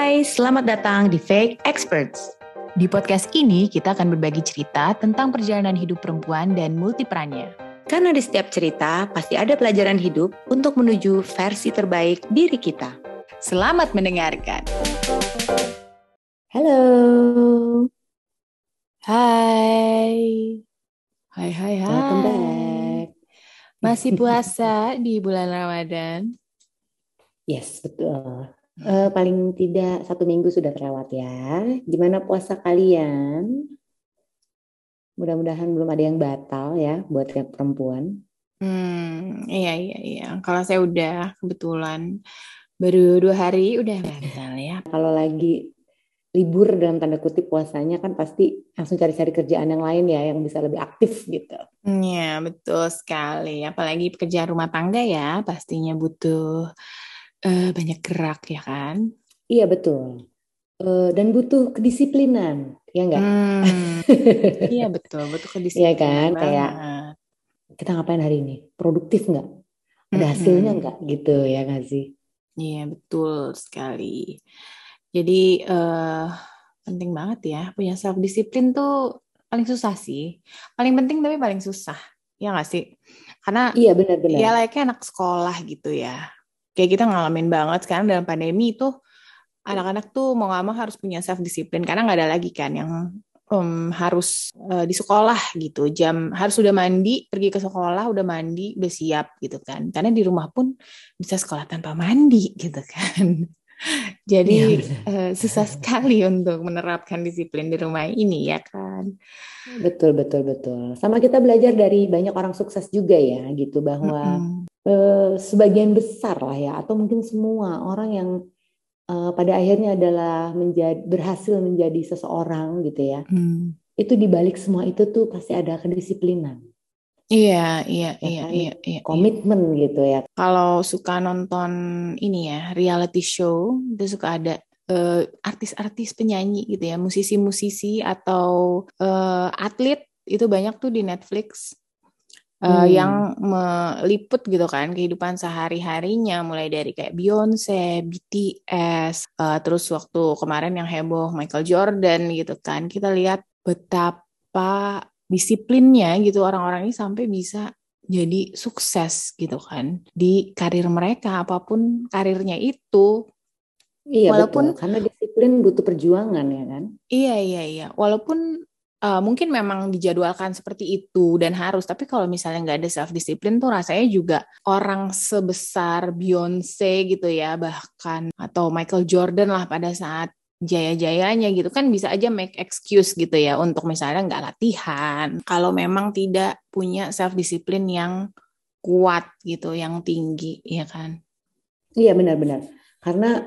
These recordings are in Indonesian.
Hai, selamat datang di Fake Experts. Di podcast ini kita akan berbagi cerita tentang perjalanan hidup perempuan dan multiperannya. Karena di setiap cerita pasti ada pelajaran hidup untuk menuju versi terbaik diri kita. Selamat mendengarkan. Halo. Hai. Hai hai hai. Welcome back. Masih puasa di bulan Ramadan? Yes, betul. Uh, paling tidak satu minggu sudah terlewat ya. Gimana puasa kalian? Mudah-mudahan belum ada yang batal ya buat yang perempuan. Hmm, iya iya iya. Kalau saya udah kebetulan baru dua hari udah batal ya. Kalau lagi libur dalam tanda kutip puasanya kan pasti langsung cari-cari kerjaan yang lain ya yang bisa lebih aktif gitu. Iya betul sekali. Apalagi pekerjaan rumah tangga ya pastinya butuh uh, banyak gerak ya kan? Iya betul. Uh, dan butuh kedisiplinan, ya enggak? Hmm, iya betul, butuh kedisiplinan. Iya kan, kayak kita ngapain hari ini? Produktif nggak? Ada hasilnya nggak? Gitu ya nggak sih? Iya betul sekali. Jadi uh, penting banget ya punya self disiplin tuh paling susah sih. Paling penting tapi paling susah. Ya nggak sih? Karena iya benar-benar. Ya layaknya anak sekolah gitu ya kayak kita ngalamin banget sekarang dalam pandemi itu anak-anak tuh mau nggak mau harus punya self disiplin karena nggak ada lagi kan yang um, harus uh, di sekolah gitu. Jam harus sudah mandi pergi ke sekolah udah mandi udah siap gitu kan. Karena di rumah pun bisa sekolah tanpa mandi gitu kan. Jadi ya, uh, susah sekali untuk menerapkan disiplin di rumah ini ya kan? Betul betul betul. Sama kita belajar dari banyak orang sukses juga ya gitu bahwa mm -hmm eh, sebagian besar lah ya atau mungkin semua orang yang eh, pada akhirnya adalah menjadi berhasil menjadi seseorang gitu ya. Hmm. Itu dibalik semua itu tuh pasti ada kedisiplinan. Iya, iya, ya, iya, kan? iya, iya. Komitmen iya. gitu ya. Kalau suka nonton ini ya, reality show, itu suka ada uh, artis-artis penyanyi gitu ya, musisi-musisi atau uh, atlet itu banyak tuh di Netflix uh, yang meliput gitu kan kehidupan sehari-harinya mulai dari kayak Beyonce, BTS, uh, eh, terus waktu kemarin yang heboh Michael Jordan gitu kan kita lihat betapa disiplinnya gitu orang-orang ini sampai bisa jadi sukses gitu kan di karir mereka apa pun karirnya itu Iya walaupun betul. karena disiplin butuh perjuangan ya kan. Iya iya iya. Walaupun uh, mungkin memang dijadwalkan seperti itu dan harus tapi kalau misalnya nggak ada self disiplin tuh rasanya juga orang sebesar Beyonce gitu ya bahkan atau Michael Jordan lah pada saat jaya-jayanya gitu. Kan bisa aja make excuse gitu ya untuk misalnya nggak latihan. Kalau memang tidak punya self disiplin yang kuat gitu yang tinggi ya kan? Iya benar-benar. Karena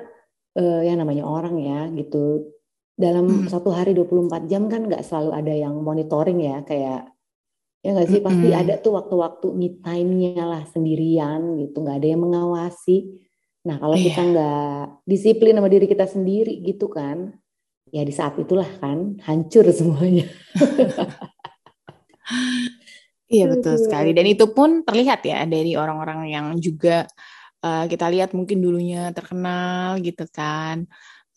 uh, yang namanya orang ya gitu dalam hmm. satu hari 24 jam kan nggak selalu ada yang monitoring ya kayak ya nggak sih pasti hmm. ada tuh waktu-waktu me time-nya lah sendirian gitu nggak ada yang mengawasi nah kalau yeah. kita iya. nggak disiplin sama diri kita sendiri gitu kan ya di saat itulah kan hancur semuanya iya betul sekali dan itu pun terlihat ya dari orang-orang yang juga uh, kita lihat mungkin dulunya terkenal gitu kan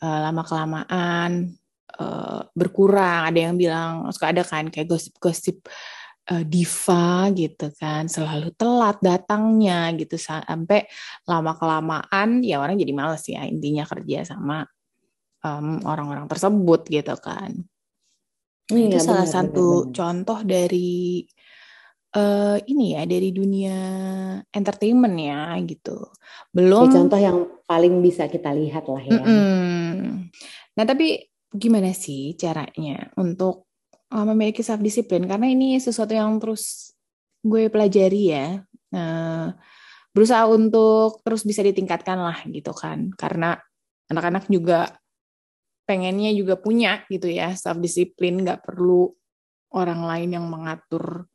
uh, lama kelamaan uh, berkurang. Ada yang bilang suka ada kan kayak gosip-gosip uh, diva gitu kan, selalu telat datangnya gitu sampai lama kelamaan ya orang jadi males ya intinya kerja sama um, orang-orang tersebut gitu kan. Iya, Itu salah benar, satu benar. contoh dari uh, ini ya dari dunia entertainment ya gitu. Belum ya, contoh yang paling bisa kita lihat lah ya. Mm -mm. Nah tapi gimana sih caranya untuk uh, memiliki self disiplin? Karena ini sesuatu yang terus gue pelajari ya. Uh, berusaha untuk terus bisa ditingkatkan lah gitu kan. Karena anak-anak juga pengennya juga punya gitu ya self disiplin, nggak perlu orang lain yang mengatur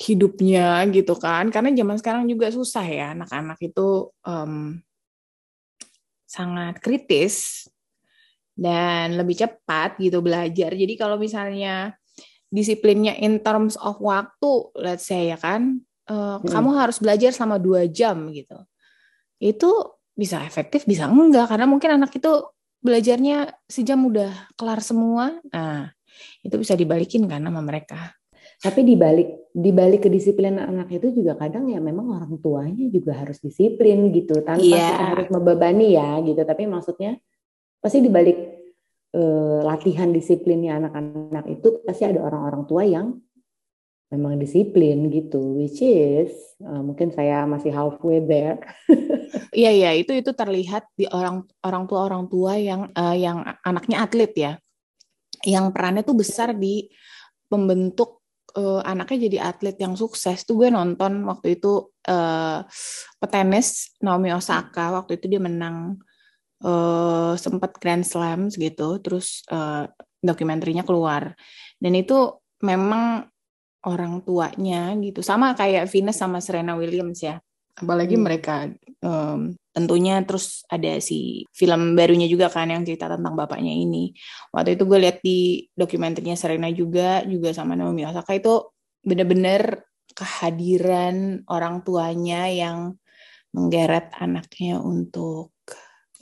hidupnya gitu kan karena zaman sekarang juga susah ya anak-anak itu um, sangat kritis dan lebih cepat gitu belajar jadi kalau misalnya disiplinnya in terms of waktu let's say ya kan uh, hmm. kamu harus belajar selama dua jam gitu itu bisa efektif bisa enggak karena mungkin anak itu belajarnya sejam udah kelar semua. Nah, itu bisa dibalikin kan sama mereka. Tapi dibalik dibalik kedisiplinan anak itu juga kadang ya memang orang tuanya juga harus disiplin gitu tanpa yeah. kita harus membebani ya gitu. Tapi maksudnya pasti dibalik uh, latihan disiplinnya anak-anak itu pasti ada orang-orang tua yang memang disiplin gitu, which is uh, mungkin saya masih halfway there. Iya iya itu itu terlihat di orang orang tua orang tua yang uh, yang anaknya atlet ya, yang perannya tuh besar di pembentuk uh, anaknya jadi atlet yang sukses tuh gue nonton waktu itu uh, petenis Naomi Osaka. Waktu itu dia menang uh, sempat Grand Slam gitu terus uh, dokumenternya keluar. Dan itu memang orang tuanya gitu. Sama kayak Venus sama Serena Williams ya apalagi hmm. mereka um, tentunya terus ada si film barunya juga kan yang cerita tentang bapaknya ini. Waktu itu gue lihat di dokumenternya Serena juga juga sama Naomi Osaka itu bener-bener kehadiran orang tuanya yang menggeret anaknya untuk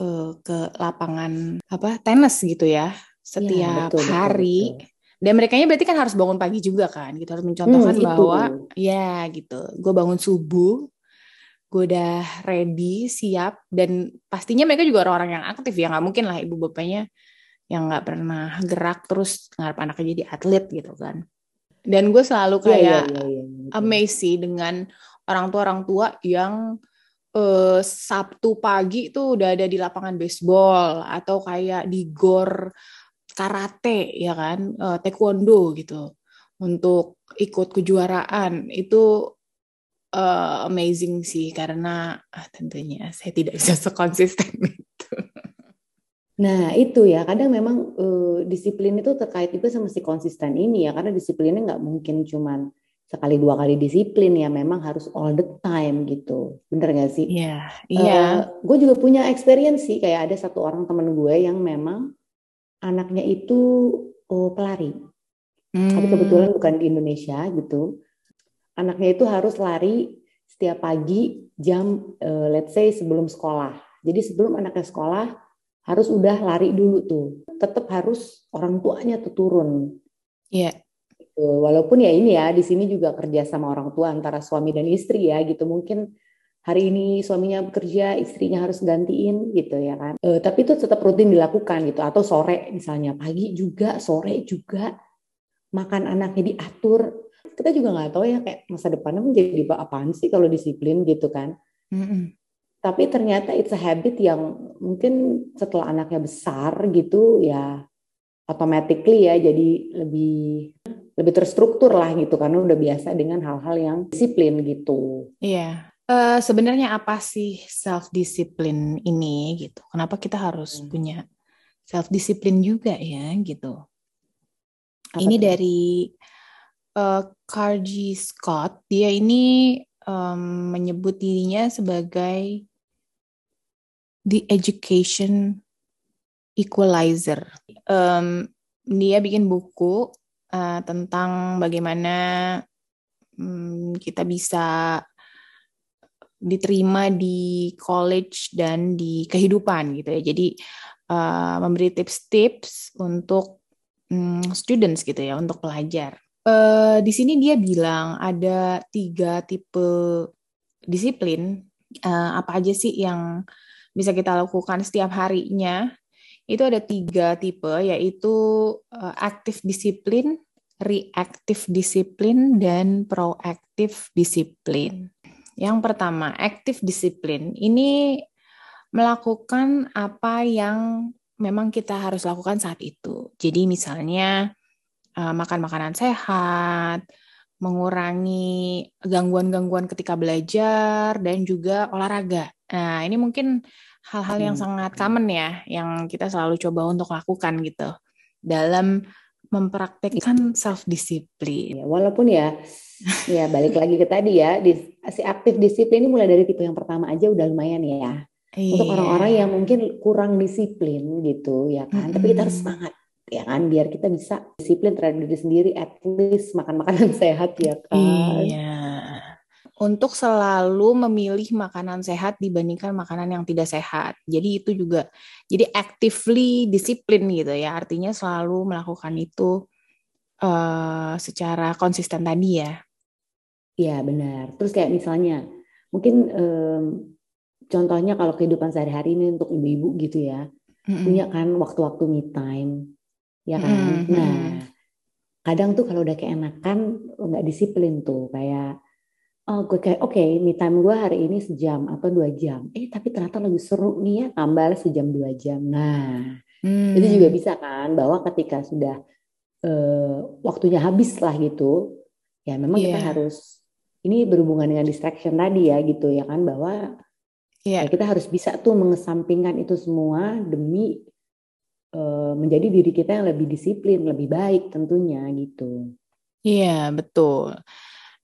uh, ke lapangan apa tenis gitu ya setiap ya, betul, hari. betul, betul. dan mereka berarti kan harus bangun pagi juga kan gitu. Harus mencontohkan hmm, bahwa ya gitu. Gue bangun subuh gue udah ready siap dan pastinya mereka juga orang-orang yang aktif ya. Nggak mungkin lah ibu bapaknya yang nggak pernah gerak terus ngarep anaknya jadi atlet gitu kan. Dan gue selalu iya, iya, kayak yeah, yeah, yeah, yeah. amazing dengan orang tua orang tua yang uh, Sabtu pagi tuh udah ada di lapangan baseball atau kayak di gor karate ya kan uh, taekwondo gitu. Untuk ikut kejuaraan. Itu uh, amazing sih karena ah, tentunya saya tidak bisa sekonsisten itu. Nah itu ya kadang memang uh, disiplin itu terkait juga sama si konsisten ini ya karena disiplinnya nggak mungkin cuman sekali dua kali disiplin ya memang harus all the time gitu bener gak sih? Iya yeah, iya. Yeah. Uh, gue juga punya experience sih kayak ada satu orang temen gue yang memang anaknya itu oh, pelari hmm. tapi kebetulan bukan di Indonesia gitu anaknya itu harus lari setiap pagi jam uh, let's say sebelum sekolah. Jadi sebelum anaknya sekolah harus udah lari dulu tuh. Tetap harus orang tuanya tuh turun. Iya. Yeah. Walaupun ya ini ya di sini juga kerja sama orang tua antara suami dan istri ya gitu. Mungkin hari ini suaminya bekerja, istrinya harus gantiin gitu ya kan. E, tapi itu tetap rutin dilakukan gitu. Atau sore misalnya pagi juga, sore juga makan anaknya diatur kita juga nggak tahu ya kayak masa depannya menjadi apaan sih kalau disiplin gitu kan. Mm-hmm. Tapi ternyata it's a habit yang mungkin setelah anaknya besar gitu ya automatically ya jadi lebih lebih terstruktur lah gitu karena udah biasa dengan hal-hal yang disiplin gitu. Iya. Uh, sebenarnya apa sih self discipline ini gitu? Kenapa kita harus hmm. punya self discipline juga ya gitu? Apa ini itu? dari uh, Scott, dia ini um, menyebut dirinya sebagai the education equalizer. Um, dia bikin buku uh, tentang bagaimana um, kita bisa diterima di college dan di kehidupan gitu ya. Jadi uh, memberi tips-tips untuk um, students gitu ya, untuk pelajar. Uh, di sini dia bilang ada tiga tipe disiplin. Uh, apa aja sih yang bisa kita lakukan setiap harinya? Itu ada tiga tipe, yaitu uh, aktif disiplin, reaktif disiplin, dan proaktif disiplin. Yang pertama, aktif disiplin. Ini melakukan apa yang memang kita harus lakukan saat itu. Jadi misalnya uh, makan makanan sehat, mengurangi gangguan-gangguan ketika belajar dan juga olahraga. Nah, ini mungkin hal-hal yang hmm. sangat common ya yang kita selalu coba untuk lakukan gitu dalam mempraktekkan self disiplin. Ya, walaupun ya ya balik lagi ke tadi ya, di, si aktif disiplin ini mulai dari tipe yang pertama aja udah lumayan ya. Iya. Untuk orang-orang yang mungkin kurang disiplin gitu ya kan, -hmm. tapi kita harus semangat ya kan biar kita bisa disiplin terhadap diri sendiri at least makan makanan sehat ya kan iya untuk selalu memilih makanan sehat dibandingkan makanan yang tidak sehat. Jadi itu juga jadi actively disiplin gitu ya. Artinya selalu melakukan itu uh, secara konsisten tadi ya. Iya benar. Terus kayak misalnya mungkin um, contohnya kalau kehidupan sehari-hari ini untuk ibu-ibu gitu ya, mm-hmm. punya kan waktu-waktu me time, ya kan. Mm-hmm. Nah kadang tuh kalau udah keenakan nggak disiplin tuh kayak oh gue kayak oke okay, me time gue hari ini sejam atau dua jam eh tapi ternyata lebih seru nih ya tambah sejam dua jam nah hmm. itu juga bisa kan bahwa ketika sudah uh, waktunya habis lah gitu ya memang yeah. kita iya. harus ini berhubungan dengan distraction tadi ya gitu ya kan bahwa yeah. ya kita harus bisa tuh mengesampingkan itu semua demi menjadi diri kita yang lebih disiplin lebih baik tentunya gitu iya betul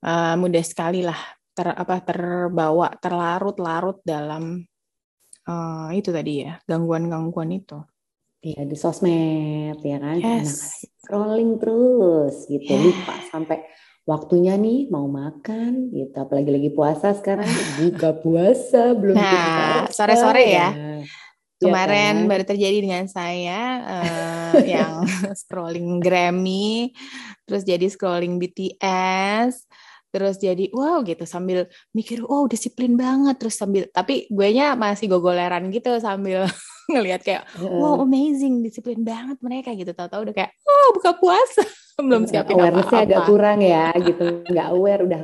uh, mudah sekali lah ter apa terbawa terlarut-larut dalam uh, itu tadi ya gangguan-gangguan itu. Iya di sosmed ya kan, yes. scrolling terus gitu yeah. lupa sampai waktunya nih mau makan gitu apalagi lagi puasa sekarang buka puasa belum nah sore-sore ya. ya kemarin ya kan? baru terjadi dengan saya uh, yang scrolling Grammy terus jadi scrolling BTS terus jadi wow gitu sambil mikir wow disiplin banget terus sambil tapi gue nya masih gogoleran gitu sambil ngelihat kayak wow amazing disiplin banget mereka gitu. Tahu-tahu udah kayak oh buka puasa. Belum siapin apa-apa agak kurang ya gitu. Nggak aware udah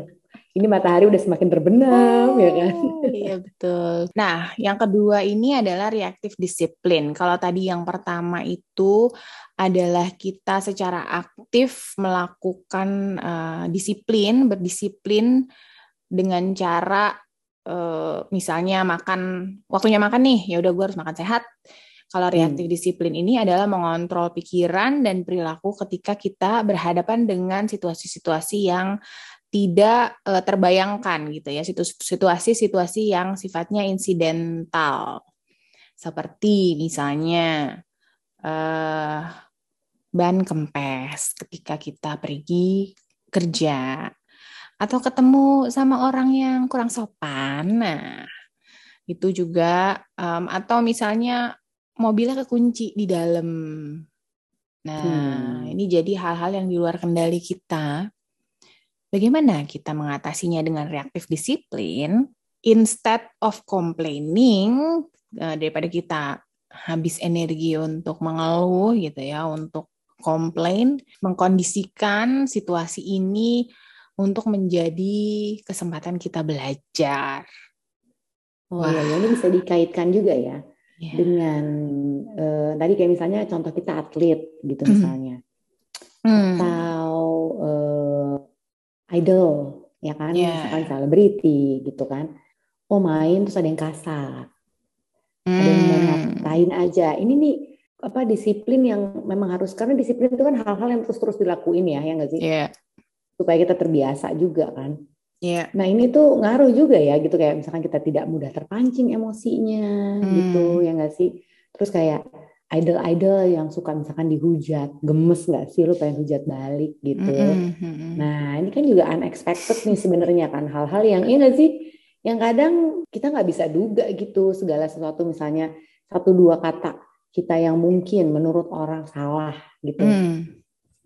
ini matahari udah semakin terbenam oh, ya kan iya betul nah yang kedua ini adalah reaktif disiplin kalau tadi yang pertama itu adalah kita secara aktif melakukan uh, disiplin, berdisiplin dengan cara uh, misalnya makan waktunya makan nih, ya udah gue harus makan sehat. Kalau reaktif hmm. disiplin ini adalah mengontrol pikiran dan perilaku ketika kita berhadapan dengan situasi-situasi yang tidak uh, terbayangkan gitu ya, situasi-situasi yang sifatnya insidental. Seperti misalnya uh, ban kempes ketika kita pergi kerja atau ketemu sama orang yang kurang sopan. Nah, itu juga um, atau misalnya mobilnya kekunci di dalam. Nah, hmm. ini jadi hal-hal yang di luar kendali kita. Bagaimana kita mengatasinya dengan reaktif disiplin instead of complaining uh, daripada kita habis energi untuk mengeluh gitu ya, untuk komplain, mengkondisikan situasi ini untuk menjadi kesempatan kita belajar. Oh iya, ya, ini bisa dikaitkan juga ya yeah. dengan uh, tadi kayak misalnya contoh kita atlet gitu mm. misalnya, mm. atau idol ya kan, yeah. misalkan selebriti gitu kan, oh main terus ada yang kasar, mm. ada yang ngatain aja, ini nih apa disiplin yang memang harus karena disiplin itu kan hal-hal yang terus-terus dilakuin ya ya nggak sih yeah. supaya kita terbiasa juga kan yeah. nah ini tuh ngaruh juga ya gitu kayak misalkan kita tidak mudah terpancing emosinya hmm. gitu ya nggak sih terus kayak idol-idol yang suka misalkan dihujat gemes nggak sih lu pengen hujat balik gitu mm -hmm. nah ini kan juga unexpected nih sebenarnya kan hal-hal yang ini iya nggak sih yang kadang kita nggak bisa duga gitu segala sesuatu misalnya satu dua kata kita yang mungkin menurut orang salah gitu. Hmm.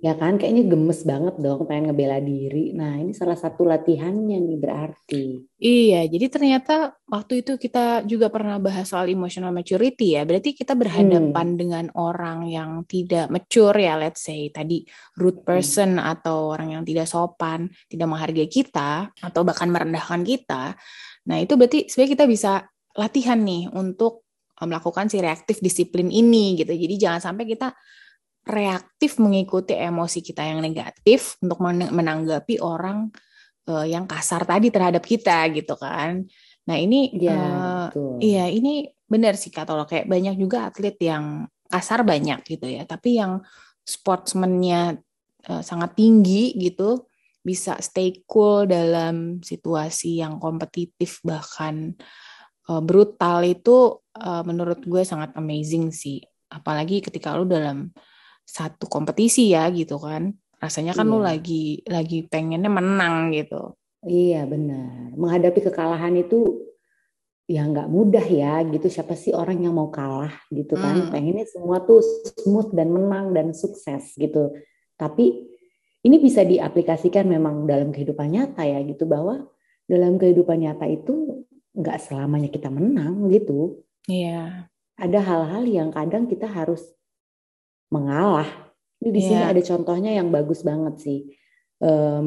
Ya kan kayaknya gemes banget dong pengen ngebela diri. Nah, ini salah satu latihannya nih berarti. Iya, jadi ternyata waktu itu kita juga pernah bahas soal emotional maturity ya. Berarti kita berhadapan hmm. dengan orang yang tidak mature ya, let's say tadi rude hmm. person hmm. atau orang yang tidak sopan, tidak menghargai kita atau bahkan merendahkan kita. Nah, itu berarti sebenarnya kita bisa latihan nih untuk Eh, melakukan si reaktif disiplin ini gitu. Jadi jangan sampai kita reaktif mengikuti emosi kita yang negatif untuk menanggapi orang uh, yang kasar tadi terhadap kita gitu kan. Nah ini ya, uh, iya ini benar sih kata lo kayak banyak juga atlet yang kasar banyak gitu ya, tapi yang sportsmannya uh, sangat tinggi gitu bisa stay cool dalam situasi yang kompetitif bahkan uh, brutal itu uh, menurut gue sangat amazing sih. Apalagi ketika lu dalam satu kompetisi ya gitu kan. Rasanya kan iya. lu lagi lagi pengennya menang gitu. Iya benar. Menghadapi kekalahan itu ya nggak mudah ya gitu. Siapa sih orang yang mau kalah gitu kan? Hmm. Pengennya semua tuh smooth dan menang dan sukses gitu. Tapi ini bisa diaplikasikan memang dalam kehidupan nyata ya gitu bahwa dalam kehidupan nyata itu nggak selamanya kita menang gitu. Iya. Ada hal-hal yang kadang kita harus mengalah. Ini di yeah. sini ada contohnya yang bagus banget sih um,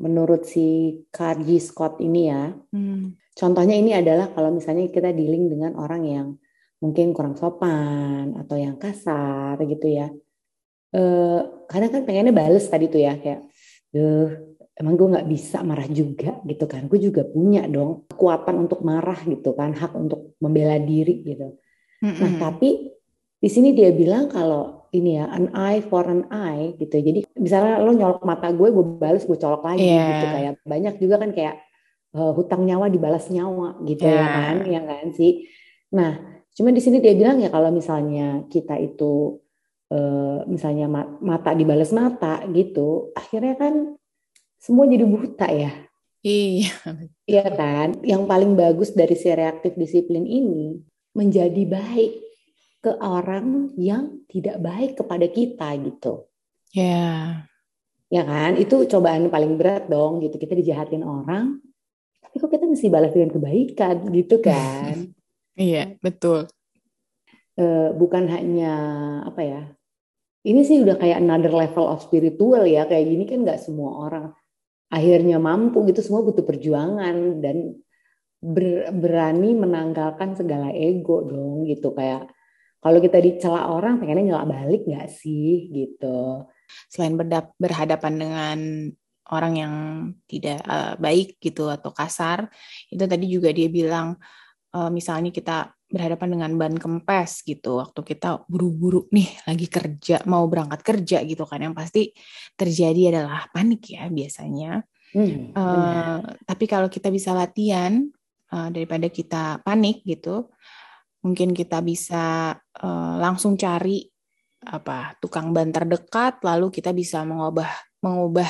menurut si Karji Scott ini ya. Hmm. Contohnya ini adalah kalau misalnya kita dealing dengan orang yang mungkin kurang sopan atau yang kasar gitu ya. Uh, karena kan pengennya bales tadi tuh ya kayak, Duh, emang gue nggak bisa marah juga gitu kan. Gue juga punya dong kekuatan untuk marah gitu kan, hak untuk membela diri gitu. Mm -hmm. Nah tapi di sini dia bilang kalau ini ya an eye for an eye gitu. Jadi misalnya lo nyolok mata gue gue balas gue colok lagi yeah. gitu. Kayak banyak juga kan kayak uh, hutang nyawa dibalas nyawa gitu yeah. ya kan ya kan sih. Nah cuma di sini dia bilang ya kalau misalnya kita itu uh, misalnya mata dibalas mata gitu akhirnya kan semua jadi buta ya. Iya. Iya kan? Yang paling bagus dari si reaktif disiplin ini menjadi baik ke orang yang tidak baik kepada kita gitu. Ya. Yeah. Ya kan? Itu cobaan paling berat dong gitu. Kita dijahatin orang, tapi kok kita mesti balas dengan kebaikan gitu kan? iya, betul. Uh, bukan hanya apa ya? Ini sih udah kayak another level of spiritual ya. Kayak gini kan nggak semua orang akhirnya mampu gitu. Semua butuh perjuangan dan ber, berani menanggalkan segala ego dong gitu kayak kalau kita dicela orang pengennya nyela balik nggak sih? Gitu. Selain berdap, berhadapan dengan orang yang tidak uh, baik gitu atau kasar itu tadi juga dia bilang uh, misalnya kita berhadapan dengan ban kempes gitu waktu kita buru-buru nih lagi kerja mau berangkat kerja gitu kan yang pasti terjadi adalah panik ya biasanya. Hmm, uh, tapi kalau kita bisa latihan uh, daripada kita panik gitu mungkin kita bisa uh, langsung cari apa tukang ban terdekat lalu kita bisa mengubah mengubah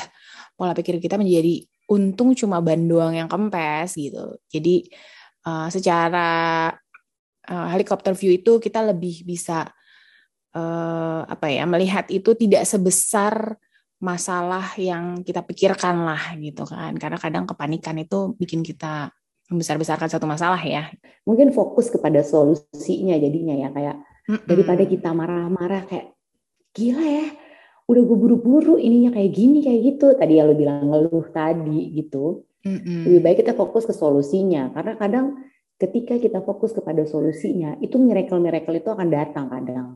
pola pikir kita menjadi untung cuma ban doang yang kempes gitu. Jadi uh, secara uh, helikopter view itu kita lebih bisa uh, apa ya melihat itu tidak sebesar masalah yang kita pikirkan lah gitu kan. Karena kadang kepanikan itu bikin kita membesar-besarkan satu masalah ya. Mungkin fokus kepada solusinya jadinya ya kayak Mm-mm. daripada kita marah-marah kayak gila ya, udah gue buru-buru ininya kayak gini kayak gitu. Tadi ya lo bilang ngeluh tadi gitu. Mm-mm. Lebih baik kita fokus ke solusinya karena kadang ketika kita fokus kepada solusinya itu miracle-miracle itu akan datang kadang.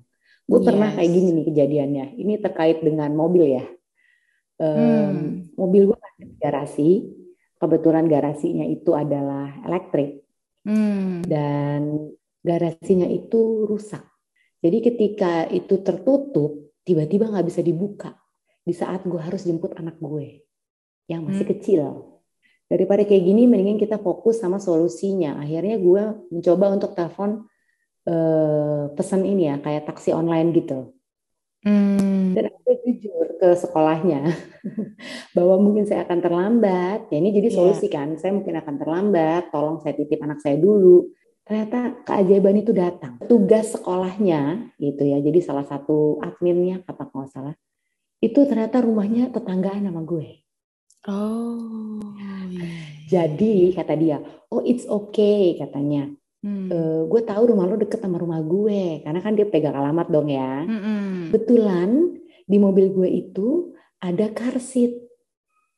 Gue yes. pernah kayak gini nih kejadiannya. Ini terkait dengan mobil ya. Um, hmm. Mobil gue di garasi kebetulan garasinya itu adalah elektrik hmm. dan garasinya itu rusak. Jadi ketika itu tertutup, tiba-tiba nggak bisa dibuka di saat gue harus jemput anak gue yang masih hmm. kecil. Daripada kayak gini, mendingan kita fokus sama solusinya. Akhirnya gue mencoba untuk telepon eh, pesan ini ya, kayak taksi online gitu. Hmm. Dan aku jujur ke sekolahnya bahwa mungkin saya akan terlambat. Ya ini jadi iya. solusi yeah. kan. Saya mungkin akan terlambat. Tolong saya titip anak saya dulu. Ternyata keajaiban itu datang. Tugas sekolahnya gitu ya. Jadi salah satu adminnya kata nggak salah. Itu ternyata rumahnya tetanggaan sama gue. Oh. Jadi kata dia, oh it's okay katanya Hmm. Uh, gue tahu rumah lo deket sama rumah gue karena kan dia pegang alamat dong ya. Hmm. Betulan di mobil gue itu ada karsit.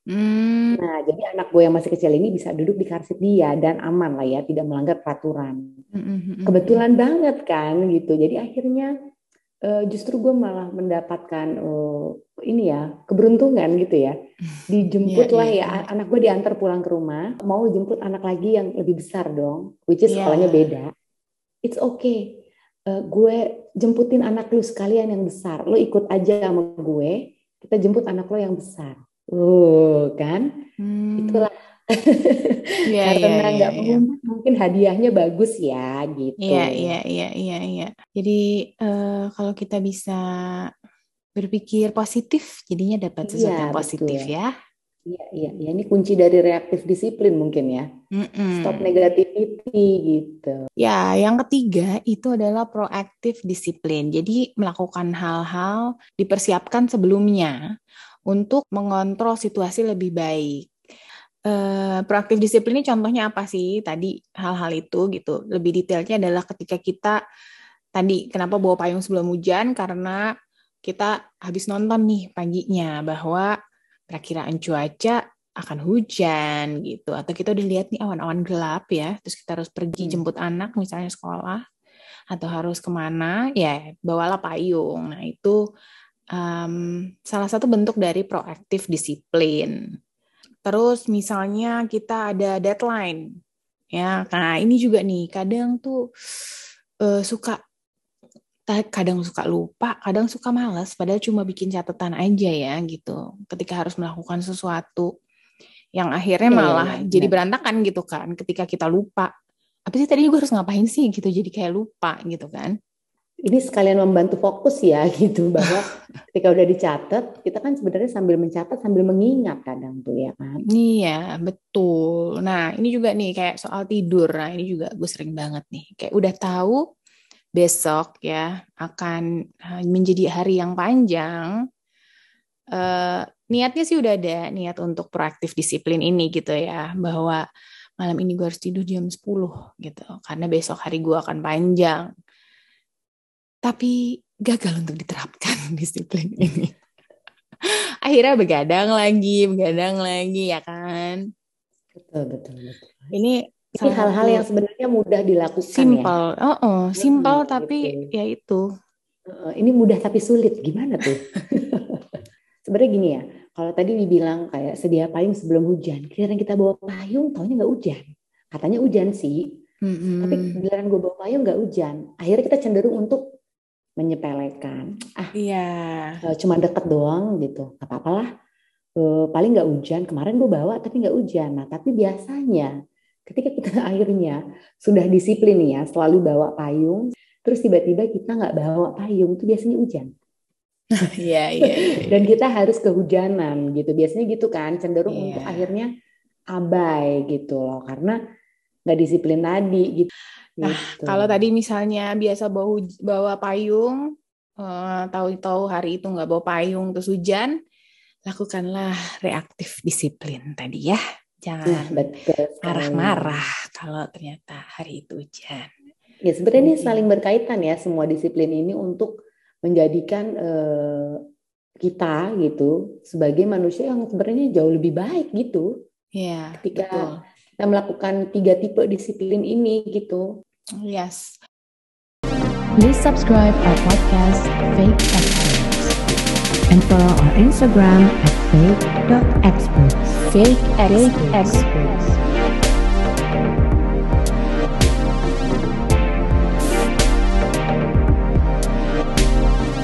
Hmm. Nah jadi anak gue yang masih kecil ini bisa duduk di karsit dia dan aman lah ya tidak melanggar peraturan. Hmm. hmm, hmm Kebetulan banget kan gitu. Jadi akhirnya uh, justru gue malah mendapatkan uh, ini ya keberuntungan gitu ya dijemput yeah, lah yeah, ya yeah. anak gue diantar pulang ke rumah mau jemput anak lagi yang lebih besar dong which is yeah. sekolahnya beda it's okay uh, gue jemputin anak lu sekalian yang besar lo ikut aja sama gue kita jemput anak lo yang besar uh kan hmm. itulah yeah, karena yeah, nggak yeah, yeah. mungkin hadiahnya bagus ya gitu. Iya iya iya iya iya. Jadi uh, kalau kita bisa berpikir positif jadinya dapat sesuatu iya, yang positif betul. ya. Iya, iya, ya. Ini kunci dari reaktif disiplin mungkin ya. Mm-mm. Stop negativity gitu. Ya, yang ketiga itu adalah proaktif disiplin. Jadi melakukan hal-hal dipersiapkan sebelumnya untuk mengontrol situasi lebih baik. Uh, proaktif disiplin ini contohnya apa sih? Tadi hal-hal itu gitu. Lebih detailnya adalah ketika kita tadi kenapa bawa payung sebelum hujan karena kita habis nonton nih paginya bahwa perakiraan cuaca akan hujan gitu. Atau kita udah lihat nih awan-awan gelap ya. Terus kita harus pergi hmm. jemput anak misalnya sekolah. Atau harus ke mana ya bawalah payung. Nah itu um, salah satu bentuk dari proaktif disiplin. Terus misalnya kita ada deadline ya. Nah ini juga nih kadang tuh uh, suka kadang suka lupa, kadang suka malas, padahal cuma bikin catatan aja ya gitu. Ketika harus melakukan sesuatu yang akhirnya iya, iya, malah ya, jadi berantakan gitu kan, ketika kita lupa. Apa sih tadi gue harus ngapain sih gitu, jadi kayak lupa gitu kan. Ini sekalian membantu fokus ya gitu bahwa ketika udah dicatat, kita kan sebenarnya sambil mencatat sambil mengingat kadang tuh ya kan. Iya betul. Nah ini juga nih kayak soal tidur, nah ini juga gue sering banget nih kayak udah tahu besok ya akan eh, menjadi hari yang panjang. Uh, niatnya sih udah ada niat untuk proaktif disiplin ini gitu ya bahwa malam ini gue harus tidur jam 10 gitu karena besok hari gue akan panjang. Tapi gagal untuk diterapkan disiplin ini. Akhirnya begadang lagi, begadang lagi ya kan. Betul, betul, betul. Ini ini hal-hal yang sebenarnya mudah dilakukan simple. ya. Oh, oh simple hmm, tapi gitu. ya itu. ini mudah tapi sulit. Gimana tuh? sebenarnya gini ya. Kalau tadi dibilang kayak sedia payung sebelum hujan, kira kita bawa payung, taunya nggak hujan. Katanya hujan sih, mm-hmm. tapi giliran gue bawa payung nggak hujan. Akhirnya kita cenderung untuk menyepelekan. Ah, iya. Yeah. Cuma deket doang gitu, apa-apalah. Uh, paling nggak hujan. Kemarin gue bawa tapi nggak hujan. Nah, tapi biasanya ketika kita akhirnya sudah disiplin ya selalu bawa payung terus tiba-tiba kita nggak bawa payung itu biasanya hujan Iya, iya, iya. Dan kita harus kehujanan gitu. Biasanya gitu kan, cenderung yeah. untuk akhirnya abai gitu loh, karena nggak disiplin tadi gitu. Nah, gitu. kalau tadi misalnya biasa bawa bawa payung, uh, tahu-tahu hari itu nggak bawa payung terus hujan, lakukanlah reaktif disiplin tadi ya. Jangan marah-marah kalau ternyata hari itu hujan. Ya sebenarnya ini saling berkaitan ya semua disiplin ini untuk menjadikan uh, kita gitu sebagai manusia yang sebenarnya jauh lebih baik gitu. Iya. Ketika betul. kita melakukan tiga tipe disiplin ini gitu. Yes. Please subscribe our podcast Fake Experts and follow our Instagram at fake.experts. Fake experts.